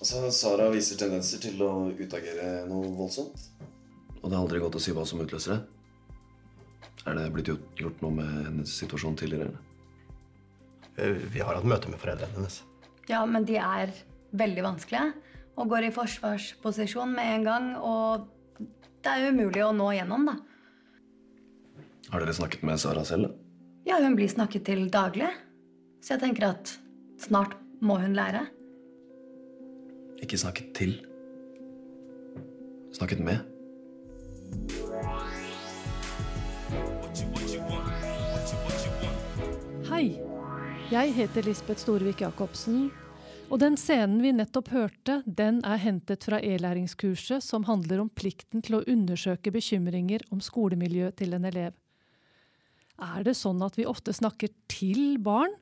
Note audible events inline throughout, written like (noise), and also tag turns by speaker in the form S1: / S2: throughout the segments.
S1: Altså, Sara viser tendenser til å utagere noe voldsomt. Og det er aldri godt å si hva som utløser det. Er det blitt gjort, gjort noe med hennes situasjon tidligere?
S2: eller? Vi har hatt møte med foreldrene hennes.
S3: Ja, men de er veldig vanskelige og går i forsvarsposisjon med en gang. Og det er umulig å nå gjennom, da.
S1: Har dere snakket med Sara selv? da?
S3: Ja, hun blir snakket til daglig. Så jeg tenker at snart må hun lære.
S1: Ikke snakket til. Snakket med.
S4: Hei, jeg heter Lisbeth Storvik Jacobsen, og den scenen vi nettopp hørte, den er hentet fra e-læringskurset som handler om plikten til å undersøke bekymringer om skolemiljøet til en elev. Er det sånn at vi ofte snakker til barn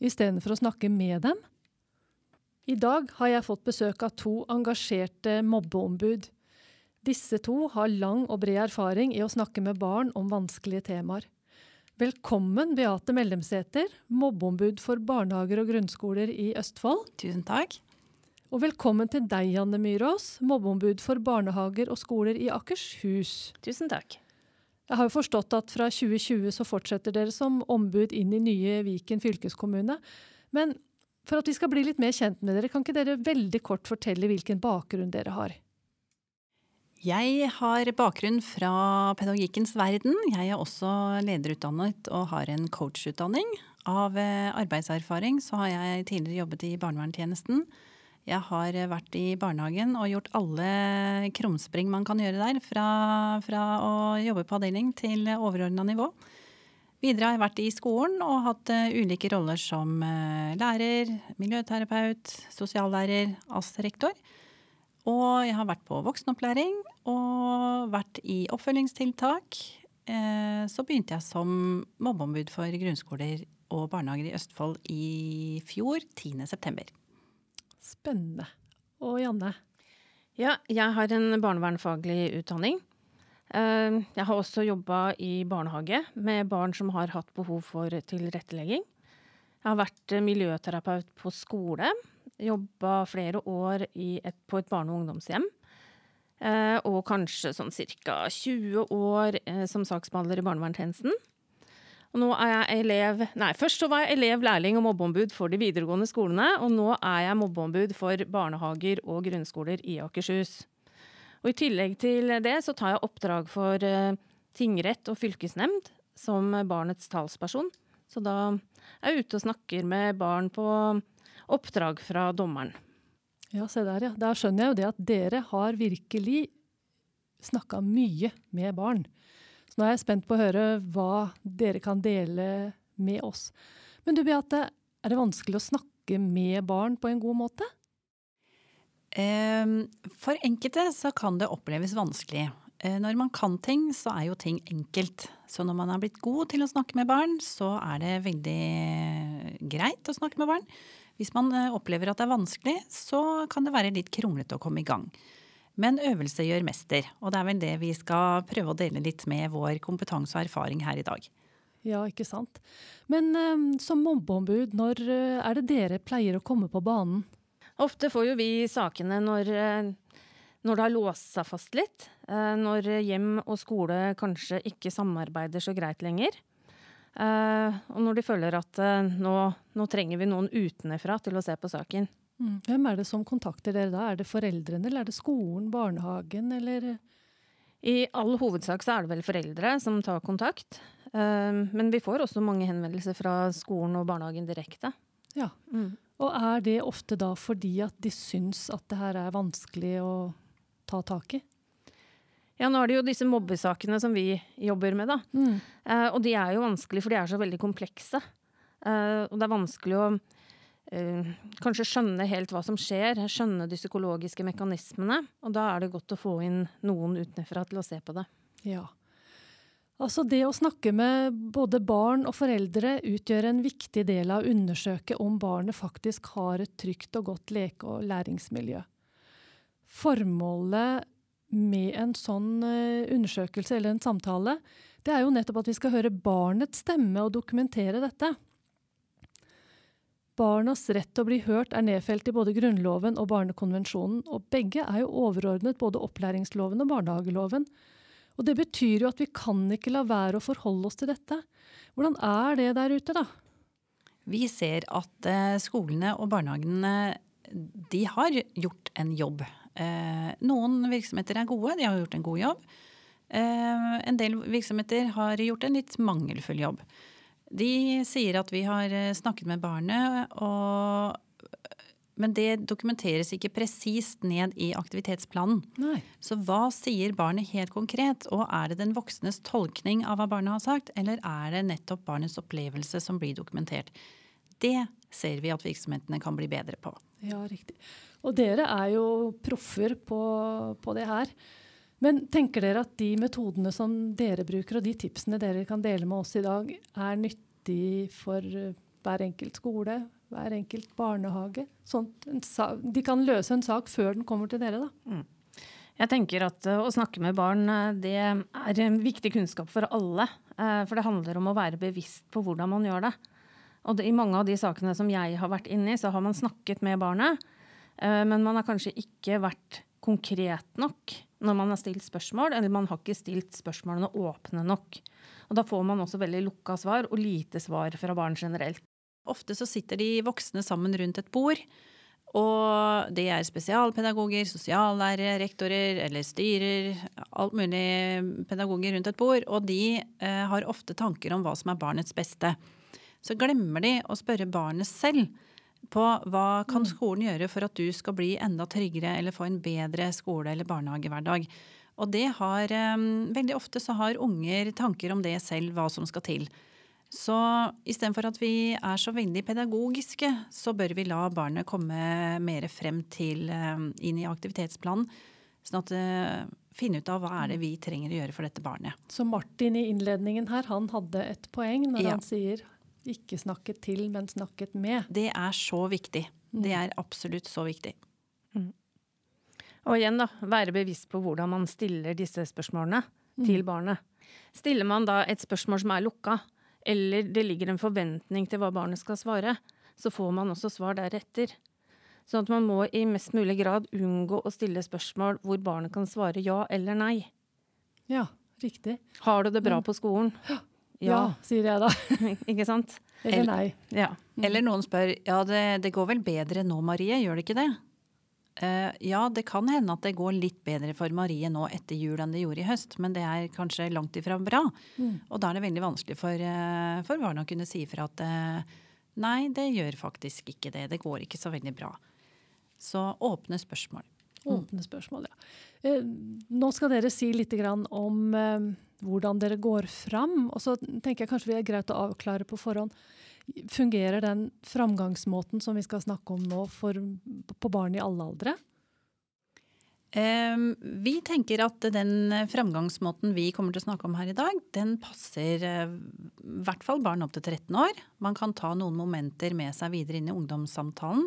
S4: istedenfor å snakke med dem? I dag har jeg fått besøk av to engasjerte mobbeombud. Disse to har lang og bred erfaring i å snakke med barn om vanskelige temaer. Velkommen, Beate Mellemsæter, mobbeombud for barnehager og grunnskoler i Østfold.
S5: Tusen takk.
S4: Og velkommen til deg, Janne Myrås, mobbeombud for barnehager og skoler i Akershus.
S5: Tusen takk.
S4: Jeg har jo forstått at fra 2020 så fortsetter dere som ombud inn i nye Viken fylkeskommune. Men for at vi skal bli litt mer kjent med dere, kan ikke dere veldig kort fortelle hvilken bakgrunn dere har?
S5: Jeg har bakgrunn fra pedagogikkens verden. Jeg er også lederutdannet og har en coachutdanning. Av eh, arbeidserfaring så har jeg tidligere jobbet i barnevernstjenesten. Jeg har vært i barnehagen og gjort alle krumspring man kan gjøre der. Fra, fra å jobbe på avdeling til overordna nivå. Videre har jeg vært i skolen og hatt eh, ulike roller som eh, lærer, miljøterapeut, sosiallærer, AS-rektor. Og jeg har vært på voksenopplæring og vært i oppfølgingstiltak. Eh, Så begynte jeg som mobbeombud for grunnskoler og barnehager i Østfold i fjor, 10.9.
S4: Spennende. Og Janne?
S6: Ja, jeg har en barnevernfaglig utdanning. Eh, Jeg har også jobba i barnehage med barn som har hatt behov for tilrettelegging. Jeg har vært eh, miljøterapeut på skole. Jobba flere år et, på et barne- og ungdomshjem. Eh, Og kanskje sånn ca. 20 år eh, som saksbehandler i barnevernstjenesten. Og nå er jeg elev Nei, først så var jeg elev, lærling og mobbeombud for de videregående skolene, og nå er jeg mobbeombud for barnehager og grunnskoler i Akershus. Og i tillegg til det så tar jeg oppdrag for eh, tingrett og fylkesnemnd som barnets talsperson. Så da er jeg ute og snakker med barn på oppdrag fra dommeren.
S4: Ja, se der, ja. Da skjønner jeg jo det at dere har virkelig snakka mye med barn. Så nå er jeg spent på å høre hva dere kan dele med oss. Men du Beate, er det vanskelig å snakke med barn på en god måte?
S5: Eh, For enkelte så kan det oppleves vanskelig. Eh, Når man kan ting, så er jo ting enkelt. Så når man er blitt god til å snakke med barn, så er det veldig greit å snakke med barn. Hvis man eh, opplever at det er vanskelig, så kan det være litt kronglete å komme i gang. Men øvelse gjør mester, og det er vel det vi skal prøve å dele litt med vår kompetanse og erfaring her i dag.
S4: Ja, ikke sant. Men eh, som mobbeombud, når eh, er det dere pleier å komme på banen?
S6: Ofte får jo vi sakene når, eh, når det har låst seg fast litt. eh, Når hjem og skole kanskje ikke samarbeider så greit lenger. eh, Og når de føler at nå, nå trenger vi noen utenfra til å se på saken.
S4: Hvem er det som kontakter dere da? Er det foreldrene, eller er det skolen, barnehagen, eller
S6: I all hovedsak så er det vel foreldre som tar kontakt. Men vi får også mange henvendelser fra skolen og barnehagen direkte.
S4: Ja. Og er det ofte da fordi at de syns at det her er vanskelig å ta tak i?
S6: Ja, nå er det jo disse mobbesakene som vi jobber med, da. Eh, og de er jo vanskelig, for de er så veldig komplekse. Eh, og det er vanskelig å eh, kanskje skjønne helt hva som skjer, skjønne de psykologiske mekanismene. Og da er det godt å få inn noen utenfra til å se på det.
S4: Ja. Altså det å snakke med både barn og foreldre utgjør en viktig del av å undersøke om barnet faktisk har et trygt og godt leke- og læringsmiljø. Formålet med en sånn eh, undersøkelse eller en samtale, det er jo nettopp at vi skal høre barnets stemme og dokumentere dette. Barnas rett til å bli hørt er nedfelt i både Grunnloven og Barnekonvensjonen, og begge er jo overordnet både opplæringsloven og barnehageloven. Og det betyr jo at vi kan ikke la være å forholde oss til dette. Hvordan er det der ute, da?
S5: Vi ser at eh, skolene og barnehagene de har gjort en jobb. Eh, noen virksomheter er gode, de har gjort en god jobb. Eh, en del virksomheter har gjort en litt mangelfull jobb. De sier at vi har snakket med barnet, og, men det dokumenteres ikke presist ned i aktivitetsplanen.
S4: Nei.
S5: Så hva sier barnet helt konkret, og er det den voksnes tolkning av hva barnet har sagt, eller er det nettopp barnets opplevelse som blir dokumentert? Det ser vi at virksomhetene kan bli bedre på.
S4: Ja, riktig. Og dere er jo proffer på, på det her. Men tenker dere at de metodene som dere bruker, og de tipsene dere kan dele med oss i dag, er nyttig for eh, hver enkelt skole, hver enkelt barnehage? Sånn, de kan løse en sak før den kommer til dere, da? Mm.
S6: Jeg tenker at uh, å snakke med barn uh, det er en viktig kunnskap for alle. Uh, for det handler om å være bevisst på hvordan man gjør det. Og det, i mange av de sakene som jeg har vært inne i, så har man snakket med barnet, men man har kanskje ikke vært konkret nok når man har stilt spørsmål, eller man har ikke stilt spørsmålene åpne nok. Og Da får man også veldig lukka svar, og lite svar fra barn generelt.
S5: Ofte så sitter de voksne sammen rundt et bord. Og det er spesialpedagoger, sosiallærere, rektorer eller styrer. Alt mulig pedagoger rundt et bord. Og de eh, har ofte tanker om hva som er barnets beste. Så glemmer de å spørre barnet selv på hva kan mm. skolen gjøre for at du skal bli enda tryggere eller få en bedre skole- eller barnehagehverdag. Og det har eh, Veldig ofte så har unger tanker om det selv, hva som skal til. Så istedenfor at vi er så veldig pedagogiske, så bør vi la barnet komme mer frem til um, inn i aktivitetsplanen. Sånn at uh, finne ut av hva er det vi trenger å gjøre for dette barnet.
S4: Så Martin i innledningen her, han hadde et poeng når ja. han sier ikke snakket til, men snakket med.
S5: Det er så viktig. Det er absolutt så viktig. Mm.
S6: Og igjen, da, være bevisst på hvordan man stiller disse spørsmålene mm. til barnet. Stiller man da et spørsmål som er lukka, eller det ligger en forventning til hva barnet skal svare, så får man også svar deretter. Sånn at man må i mest mulig grad unngå å stille spørsmål hvor barnet kan svare ja eller nei.
S4: Ja, riktig.
S6: Har du det bra på skolen? (gasps)
S4: Ja, ja sier jeg da. (laughs)
S6: ikke sant?
S4: Eller nei.
S5: Ja. Eller noen spør ja, det, det, går vel bedre nå, Marie, gjør det ikke det? Uh, ja, det kan hende at det går litt bedre for Marie nå etter jul enn det gjorde i høst, men det er kanskje langt ifra bra. Mm. Og da er det veldig vanskelig for, uh, for barna å kunne si ifra at uh, nei, det gjør faktisk ikke det. Det går ikke så veldig bra. Så åpne spørsmål.
S4: Mm. Åpne spørsmål, ja. Nå skal dere si litt om hvordan dere går fram. Og så tenker jeg kanskje vi er greit å avklare på forhånd. Fungerer den framgangsmåten som vi skal snakke om nå, for, på barn i alle aldre?
S5: Um, vi tenker at den framgangsmåten vi kommer til å snakke om her i dag, den passer uh, i hvert fall barn opp til 13 år. Man kan ta noen momenter med seg videre inn i ungdomssamtalen.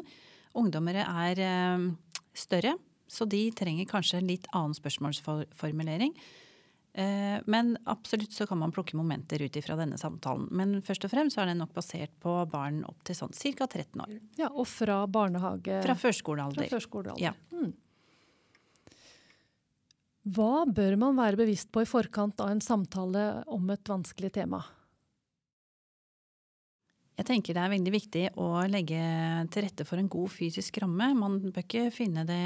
S5: Ungdommere er uh, større, så de trenger kanskje en litt annen spørsmålsformulering. Eh, men absolutt så kan man plukke momenter ut ifra denne samtalen. Men først og fremst så er den nok basert på barn opp til sånn ca. 13 år.
S4: Ja, Og fra barnehage
S5: Fra førskolealder.
S4: Fra førskolealder.
S5: Ja.
S4: Hmm. Hva bør man være bevisst på i forkant av en samtale om et vanskelig tema?
S5: Jeg tenker det er veldig viktig å legge til rette for en god fysisk ramme. Man bør ikke finne det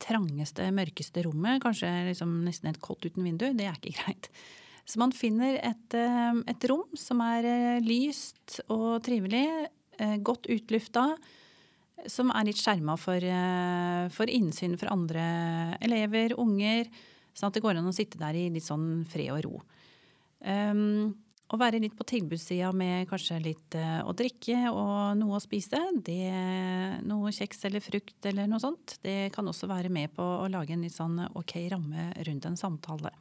S5: trangeste, mørkeste rommet, kanskje liksom nesten et kott uten vindu, det er ikke (laughs) greit. Så man finner et, eh, et rom som er eh, lyst og trivelig, eh, godt utlufta, som er litt skjerma for, for, innsyn for andre elever, unger, sånn at det går an å sitte der i litt sånn fred og ro. Um, å være litt på tilbudssida med kanskje litt uh, å drikke og noe å spise, det, noe kjeks eller frukt eller noe sånt, det kan også være med på å lage en litt sånn ok ramme rundt en samtale.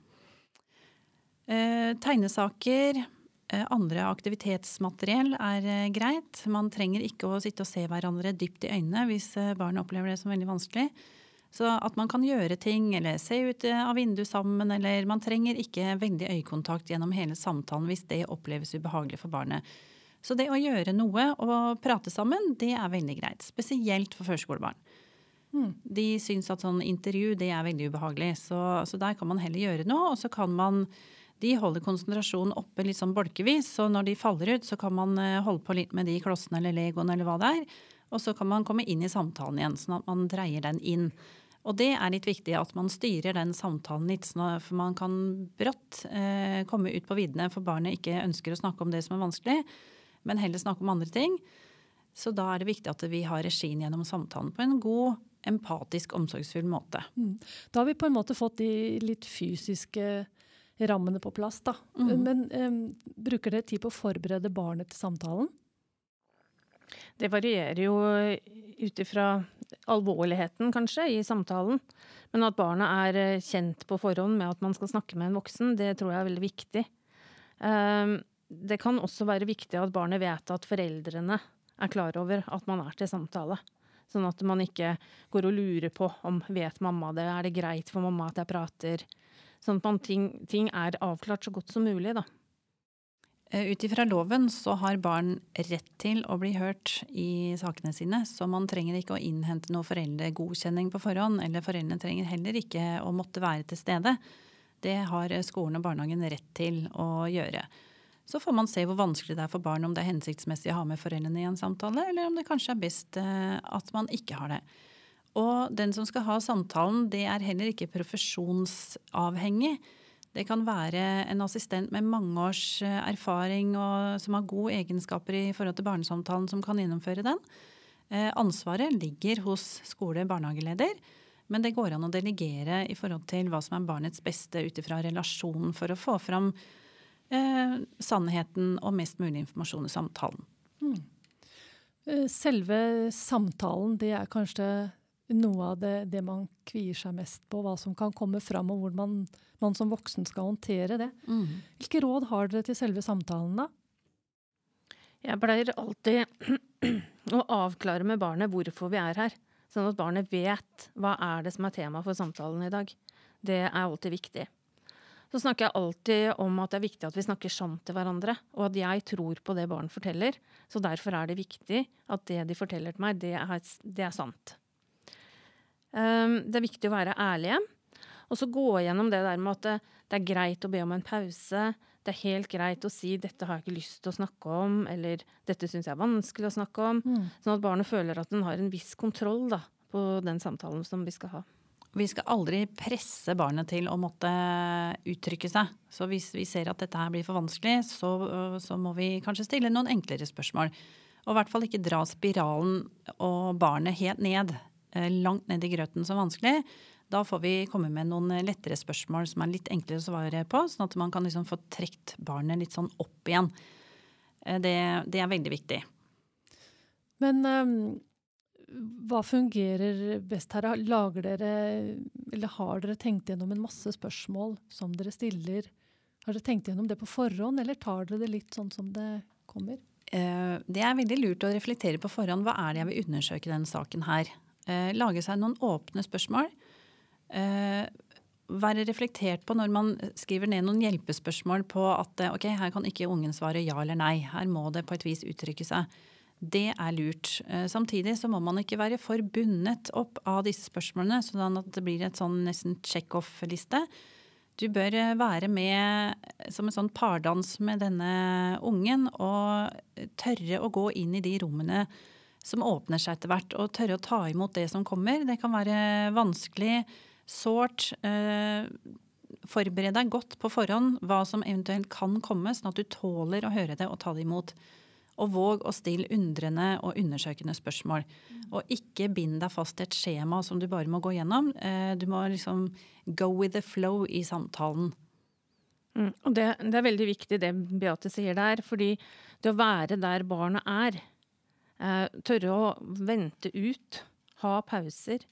S5: Uh, tegnesaker, uh, andre aktivitetsmateriell er greit. Man trenger ikke å sitte og se hverandre dypt i øynene hvis barn opplever det som veldig vanskelig. Så at man kan gjøre ting eller se ut eh, av vinduet sammen, eller man trenger ikke veldig øyekontakt gjennom hele samtalen hvis det oppleves ubehagelig for barnet. Så det å gjøre noe og prate sammen, det er veldig greit. Spesielt for førskolebarn. De syns at sånn intervju det er veldig ubehagelig, så, så der kan man heller gjøre noe. Og så kan man De holder konsentrasjonen oppe litt sånn bolkevis, så når de faller ut, så kan man eh, holde på litt med de klossene eller legoen eller hva det er. Og så kan man komme inn i samtalen igjen, sånn at man dreier den inn. Og det er litt viktig at man styrer den samtalen litt, sånn for man kan brått eh, komme ut på viddene for barnet ikke ønsker å snakke om det som er vanskelig, men heller snakke om andre ting. Så da er det viktig at vi har regien gjennom samtalen på en god, empatisk, omsorgsfull måte.
S4: Da har vi på en måte fått de litt fysiske rammene på plass, da. Men eh, bruker dere tid på å forberede barnet til samtalen?
S6: Det varierer jo ut ifra alvorligheten, kanskje, i samtalen. Men at barna er eh, kjent på forhånd med at man skal snakke med en voksen, det tror jeg er veldig viktig. Ehm, Det kan også være viktig at barnet vet at foreldrene er klar over at man er til samtale. Sånn at man ikke går og lurer på om vet mamma det, er det greit for mamma at jeg prater? Sånn at ting, ting er avklart så godt som mulig, da.
S5: Eh, Ut ifra loven så har barn rett til å bli hørt i sakene sine, så man trenger ikke å innhente noe foreldregodkjenning på forhånd, eller foreldrene trenger heller ikke å måtte være til stede. Det har eh, skolen og barnehagen rett til å gjøre. Så får man se hvor vanskelig det er for barn, om det er hensiktsmessig å ha med foreldrene i en samtale, eller om det kanskje er best eh, at man ikke har det. Og den som skal ha samtalen, det er heller ikke profesjonsavhengig. Det kan være en assistent med mange års eh, erfaring og som har gode egenskaper i forhold til barnesamtalen, som kan gjennomføre den. Eh, Ansvaret ligger hos skole- og barnehageleder, men det går an å delegere i forhold til hva som er barnets beste ut ifra relasjonen for å få fram eh, sannheten og mest mulig informasjon i samtalen.
S4: Mm. Selve samtalen, det er kanskje noe av det, det man kvier seg mest på, hva som kan komme fram, og hvordan man, man som voksen skal håndtere det. Hvilke råd har dere til selve samtalen, da?
S6: Jeg pleier alltid (clears throat) å avklare med barnet hvorfor vi er her. Sånn at barnet vet hva er det som er tema for samtalen i dag. Det er alltid viktig. Så snakker jeg alltid om at det er viktig at vi snakker sant til hverandre, og at jeg tror på det barn forteller. Så derfor er det viktig at det de forteller til meg, det er, det er sant. Um, det er viktig å være ærlige. Og så gå gjennom det der med at det, er greit å be om en pause. Det er helt greit å si 'dette har jeg ikke lyst til å snakke om', eller 'dette syns jeg er vanskelig å snakke om'. Sånn at barnet føler at den har en viss kontroll da, på den samtalen som vi skal ha.
S5: Vi skal aldri presse barnet til å måtte uttrykke seg. Så hvis vi ser at dette her blir for vanskelig, så, så må vi kanskje stille noen enklere spørsmål. Og i hvert fall ikke dra spiralen og barnet helt ned, langt ned i grøten som vanskelig. Da får vi komme med noen lettere spørsmål som er litt enklere å svare på, sånn at man kan liksom få trukket barnet litt sånn opp igjen. Eh, Det, det er veldig viktig.
S4: Men um, hva fungerer best her? Lager dere, eller har dere tenkt gjennom en masse spørsmål som dere stiller? Har dere tenkt gjennom det på forhånd, eller tar dere det litt sånn som det kommer?
S5: Eh, Det er veldig lurt å reflektere på forhånd. Hva er det jeg vil undersøke i denne saken her? Eh, Lage seg noen åpne spørsmål. Eh, Være reflektert på når man skriver ned noen hjelpespørsmål på at eh, ok, her kan ikke ungen svare ja eller nei. Her må det på et vis uttrykke seg. Det er lurt. Eh, Samtidig så må man ikke være for bundet opp av disse spørsmålene, sånn at det blir et sånn nesten check-off-liste. Du bør eh, være med som en sånn pardans med denne ungen og tørre å gå inn i de rommene som åpner seg etter hvert, og tørre å ta imot det som kommer. Det kan være vanskelig, sårt. Eh, forbered deg godt på forhånd hva som eventuelt kan komme, sånn at du tåler å høre det og ta det imot. Og våg å stille undrende og undersøkende spørsmål. Og ikke bind deg fast til et skjema som du bare må gå gjennom. Eh, Du må liksom go with the flow i samtalen.
S6: Mm. Og det, det er veldig viktig det Beate sier der, fordi det å være der barnet er, tørre å vente ut, ha pauser,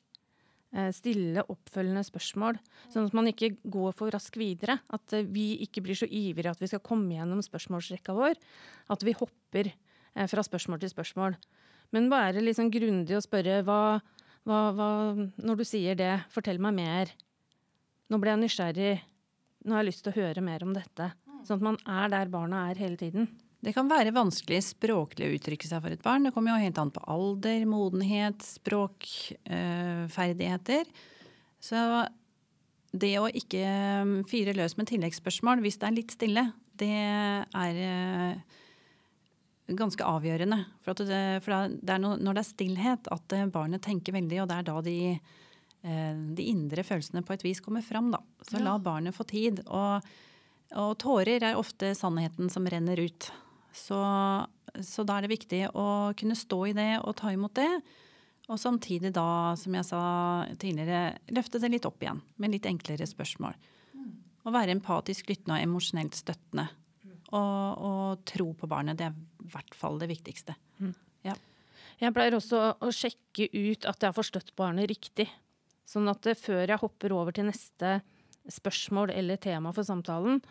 S6: eh, stille oppfølgende spørsmål, sånn at man ikke går for raskt videre. At eh, vi ikke blir så ivrige at vi skal komme gjennom spørsmålsrekka vår. At vi hopper eh, fra spørsmål til spørsmål. Men være liksom grundig og spørre hva, hva, hva Når du sier det, fortell meg mer. Nå ble jeg nysgjerrig. Nå har jeg lyst til å høre mer om dette. Sånn at man er der barna er hele tiden.
S5: Det kan være vanskelig språklig å uttrykke seg for et barn. Det kommer jo helt an på alder, modenhet, språkferdigheter. Eh, Så det å ikke mm, fyre løs med tilleggsspørsmål hvis det er litt stille, det er eh, ganske avgjørende. For, det, for det er når det er stillhet at eh, barnet tenker veldig, og det er da de, eh, de indre følelsene på et vis kommer fram. Da. Så la barnet få tid. Og, og tårer er ofte sannheten som renner ut. Så, så da er det viktig å kunne stå i det og ta imot det. Og samtidig da, som jeg sa tidligere, løfte det litt opp igjen med litt enklere spørsmål. Å være empatisk lyttende og emosjonelt støttende. Og, og tro på barnet. Det er i hvert fall det viktigste.
S6: Jeg pleier også å sjekke ut at jeg har forstått barnet riktig. Sånn at før jeg hopper over til neste spørsmål eller tema for samtalen,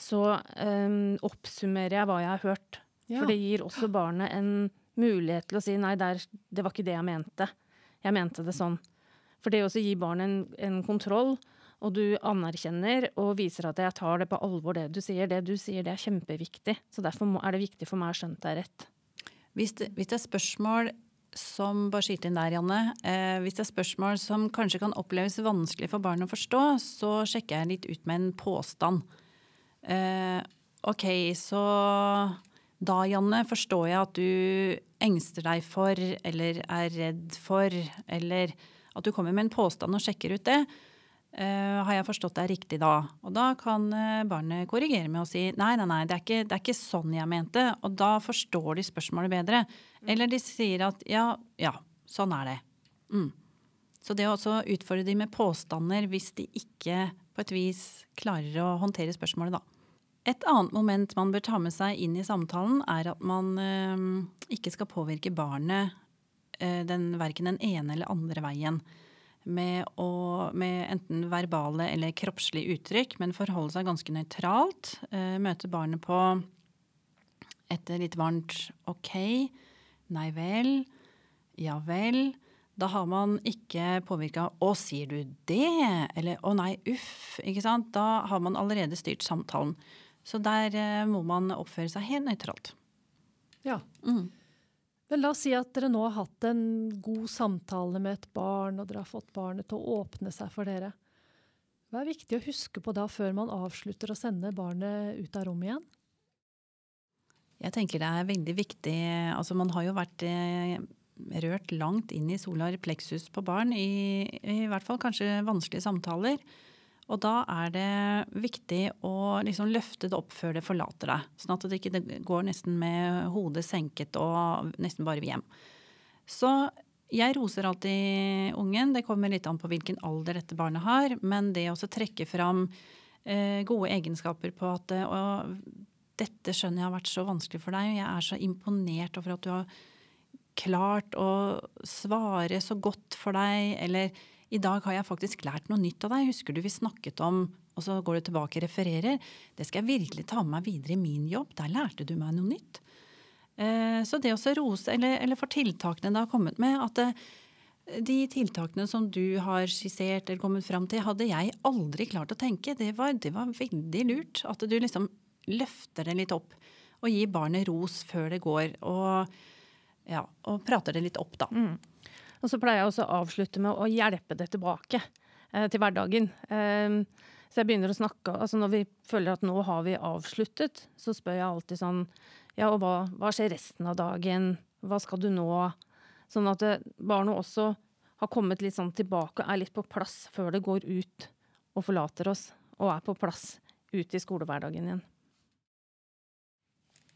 S6: så um, oppsummerer jeg hva jeg har hørt.
S4: Ja.
S6: For det gir også barnet en mulighet til å si nei, der, det var ikke det jeg mente. Jeg mente det sånn. For det også gir barnet en, en kontroll, og du anerkjenner og viser at jeg tar det på alvor, det du sier. Det du sier, det er kjempeviktig. Så derfor må, er det viktig for meg å skjønne deg rett.
S5: Hvis det, hvis det er spørsmål som bare skyter inn der, Janne. Eh, hvis det er spørsmål som kanskje kan oppleves vanskelig for barn å forstå, så sjekker jeg litt ut med en påstand. Eh, OK, så da, Janne, forstår jeg at du engster deg for, eller er redd for, eller at du kommer med en påstand og sjekker ut det. Eh, har jeg forstått deg riktig da? Og da kan eh, barnet korrigere med å si nei, nei, nei, det er, ikke, det er ikke sånn jeg mente. Og da forstår de spørsmålet bedre. Eller de sier at ja, ja, sånn er det. Mm. Så det å også utfordre de med påstander hvis de ikke på et vis klarer å håndtere spørsmålet, da. Et annet moment man bør ta med seg inn i samtalen, er at man eh, ikke skal påvirke barnet eh, den, verken den ene eller andre veien med, å, med enten verbale eller kroppslige uttrykk, men forholde seg ganske nøytralt. Eh, møte barnet på et litt varmt OK, nei vel, ja vel. Da har man ikke påvirka 'å, sier du det?' eller 'å nei, uff'. ikke sant? Da har man allerede styrt samtalen. Så der eh, må man oppføre seg helt nøytralt.
S4: Ja.
S5: Mm.
S4: Men la oss si at dere nå har hatt en god samtale med et barn, og dere har fått barnet til å åpne seg for dere. Hva er viktig å huske på da før man avslutter å sende barnet ut av rommet igjen?
S5: Jeg tenker det er veldig viktig Altså man har jo vært eh, rørt langt inn i solar plexus på barn, i, i hvert fall kanskje vanskelige samtaler. Og da er det viktig å liksom løfte det opp før det forlater deg. Sånn at det ikke går nesten med hodet senket og nesten bare hjem. Så jeg roser alltid ungen. Det kommer litt an på hvilken alder dette barnet har. Men det å trekke fram eh, gode egenskaper på at eh, dette skjønner jeg har vært så vanskelig for deg. og Jeg er så imponert over at du har klart å svare så godt for deg. Eller i dag har jeg faktisk lært noe nytt av deg. Husker du vi snakket om Og så går du tilbake og refererer. Det skal jeg virkelig ta med meg videre i min jobb. Der lærte du meg noe nytt. Eh, så det å rose, eller, eller for tiltakene det har kommet med, at det, de tiltakene som du har skissert eller kommet fram til, hadde jeg aldri klart å tenke. Det var, det var veldig lurt. At du liksom løfter det litt opp. Og gir barnet ros før det går. Og, ja, og prater det litt opp, da.
S6: Og så pleier jeg også å avslutte med å hjelpe det tilbake eh, til hverdagen. Eh, så jeg begynner å snakke altså Når vi føler at nå har vi avsluttet, så spør jeg alltid sånn Ja, og hva, hva skjer resten av dagen? Hva skal du nå? Sånn at barna barnet også har kommet litt sånn tilbake og er litt på plass før det går ut og forlater oss, og er på plass ut i skolehverdagen igjen.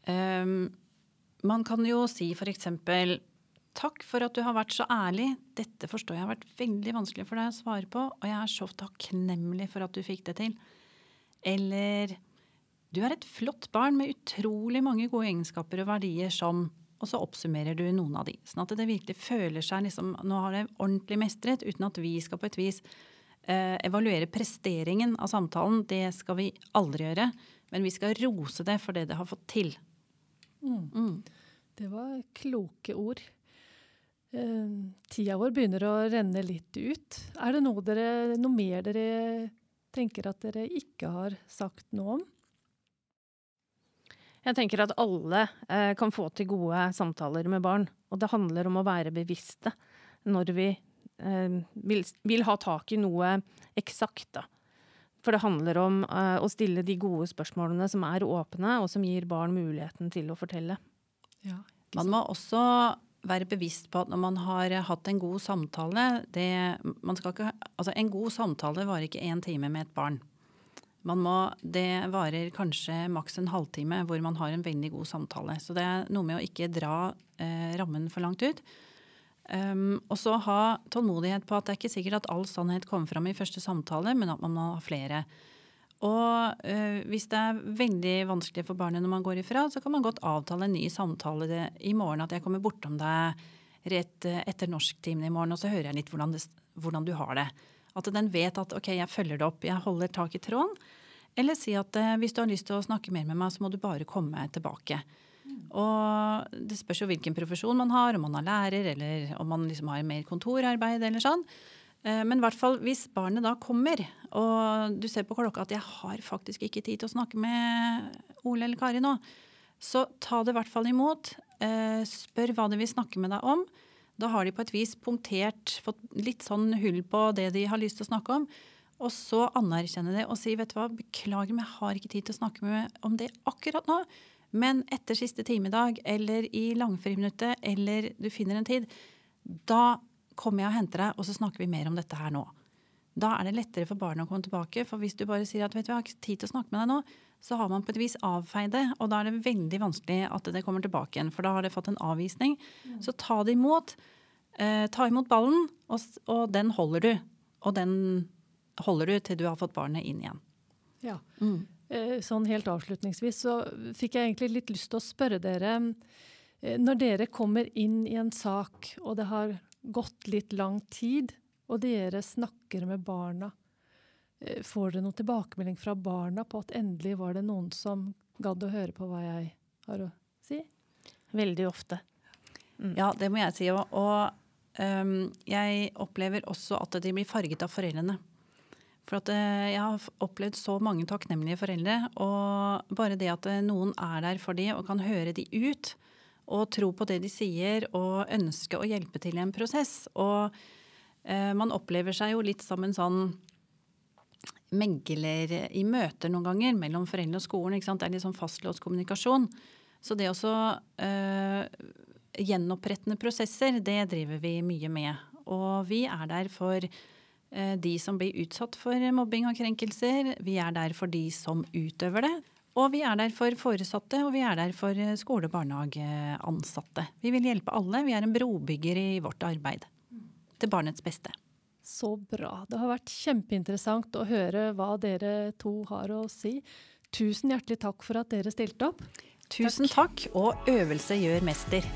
S5: Um, man kan jo si eksempel Takk for at du har vært så ærlig. Dette forstår jeg har vært veldig vanskelig for deg å svare på, og jeg er så takknemlig for at du fikk det til. Eller Du er et flott barn med utrolig mange gode egenskaper og verdier som Og så oppsummerer du noen av de. Sånn at det virkelig føler seg liksom Nå har det ordentlig mestret, uten at vi skal på et vis eh, evaluere presteringen av samtalen. Det skal vi aldri gjøre. Men vi skal rose det for det det har fått til. Mm.
S4: Det var kloke ord. Eh, tida vår begynner å renne litt ut. Er det noe, dere, noe mer dere tenker at dere ikke har sagt noe om?
S6: Jeg tenker at alle eh, kan få til gode samtaler med barn. Og det handler om å være bevisste når vi eh, vil, vil, ha tak i noe eksakt, da. For det handler om eh, å stille de gode spørsmålene som er åpne, og som gir barn muligheten til å fortelle.
S5: Ja, man må også være bevisst på at når man har hatt en god samtale det, ikke, altså En god samtale varer ikke én time med et barn. Må, det varer kanskje maks en halvtime hvor man har en veldig god samtale. Så det er noe med å ikke dra eh, rammen for langt ut. Um, og så ha tålmodighet på at det er ikke sikkert at all sannhet kommer fram i første samtale, men at man må ha flere. Og uh, hvis det er veldig vanskelig for barnet når man går ifra, så kan man godt avtale en ny samtale i morgen. At jeg kommer bortom deg rett uh, etter norsktimen i morgen, og så hører jeg litt hvordan, det, hvordan du har det. At den vet at ok, jeg følger det opp, jeg holder tak i tråden. Eller si at eh, hvis du har lyst til å snakke mer med meg, så må du bare komme tilbake. Og det spørs jo hvilken profesjon man har, om man er lærer eller om man liksom har mer kontorarbeid eller sånn. Eh, men i hvert fall hvis barnet da kommer, og du ser på klokka at jeg har faktisk ikke tid til å snakke med Ole eller Kari nå, så ta det i hvert fall imot. Eh, spør hva de vil snakke med deg om. Da har de på et vis punktert, fått litt sånn hull på det de har lyst til å snakke om. Og så anerkjenne det og si vet du hva, beklager, men jeg har ikke tid til å snakke med om det akkurat nå. Men etter siste timedag eller i langfriminuttet eller du finner en tid, da kommer jeg og henter deg, og så snakker vi mer om dette her nå. Da er det lettere for barnet å komme tilbake. For hvis du bare sier at vet du, jeg har ikke tid til å snakke med deg nå, så har man på et vis avfeid det. Og da er det veldig vanskelig at det kommer tilbake igjen, for da har det fått en avvisning. Mm. Så ta det imot. Eh, ta imot ballen, og, og, den holder du. Og den holder du til du har fått barnet inn igjen.
S4: Ja. Mm. Eh, sånn helt avslutningsvis så fikk jeg egentlig litt lyst til å spørre dere eh, Når dere kommer inn i en sak, og det har gått litt lang tid, og dere snakker med barna, Eh, får dere noen tilbakemelding fra barna på at endelig var det noen som gadd å høre på hva jeg har å si?
S6: Veldig ofte.
S5: Mm. Ja, det må jeg si. Og, og um, jeg opplever også at de blir farget av foreldrene. For at uh, jeg har opplevd så mange takknemlige foreldre. Og bare det at uh, noen er der for dem og kan høre de ut, og tro på det de sier, og ønske å hjelpe til i en prosess. Og eh, man opplever seg jo litt som en sånn megler i møter noen ganger mellom foreldre og skolen. Ikke sant? Det er litt sånn fastlåst kommunikasjon. Så det også eh, Gjenopprettende prosesser, det driver vi mye med. Og vi er der for øh, de som blir utsatt for mobbing og krenkelser. Vi er der for de som utøver det. Og vi er der for foresatte, og vi er der for eh, skole- og barnehageansatte. Vi vil hjelpe alle. Vi er en brobygger i vårt arbeid. Til barnets beste.
S4: Så bra. Det har vært kjempeinteressant å høre hva dere to har å si. Tusen hjertelig takk for at dere stilte opp.
S5: Tusen takk, takk og øvelse gjør mester.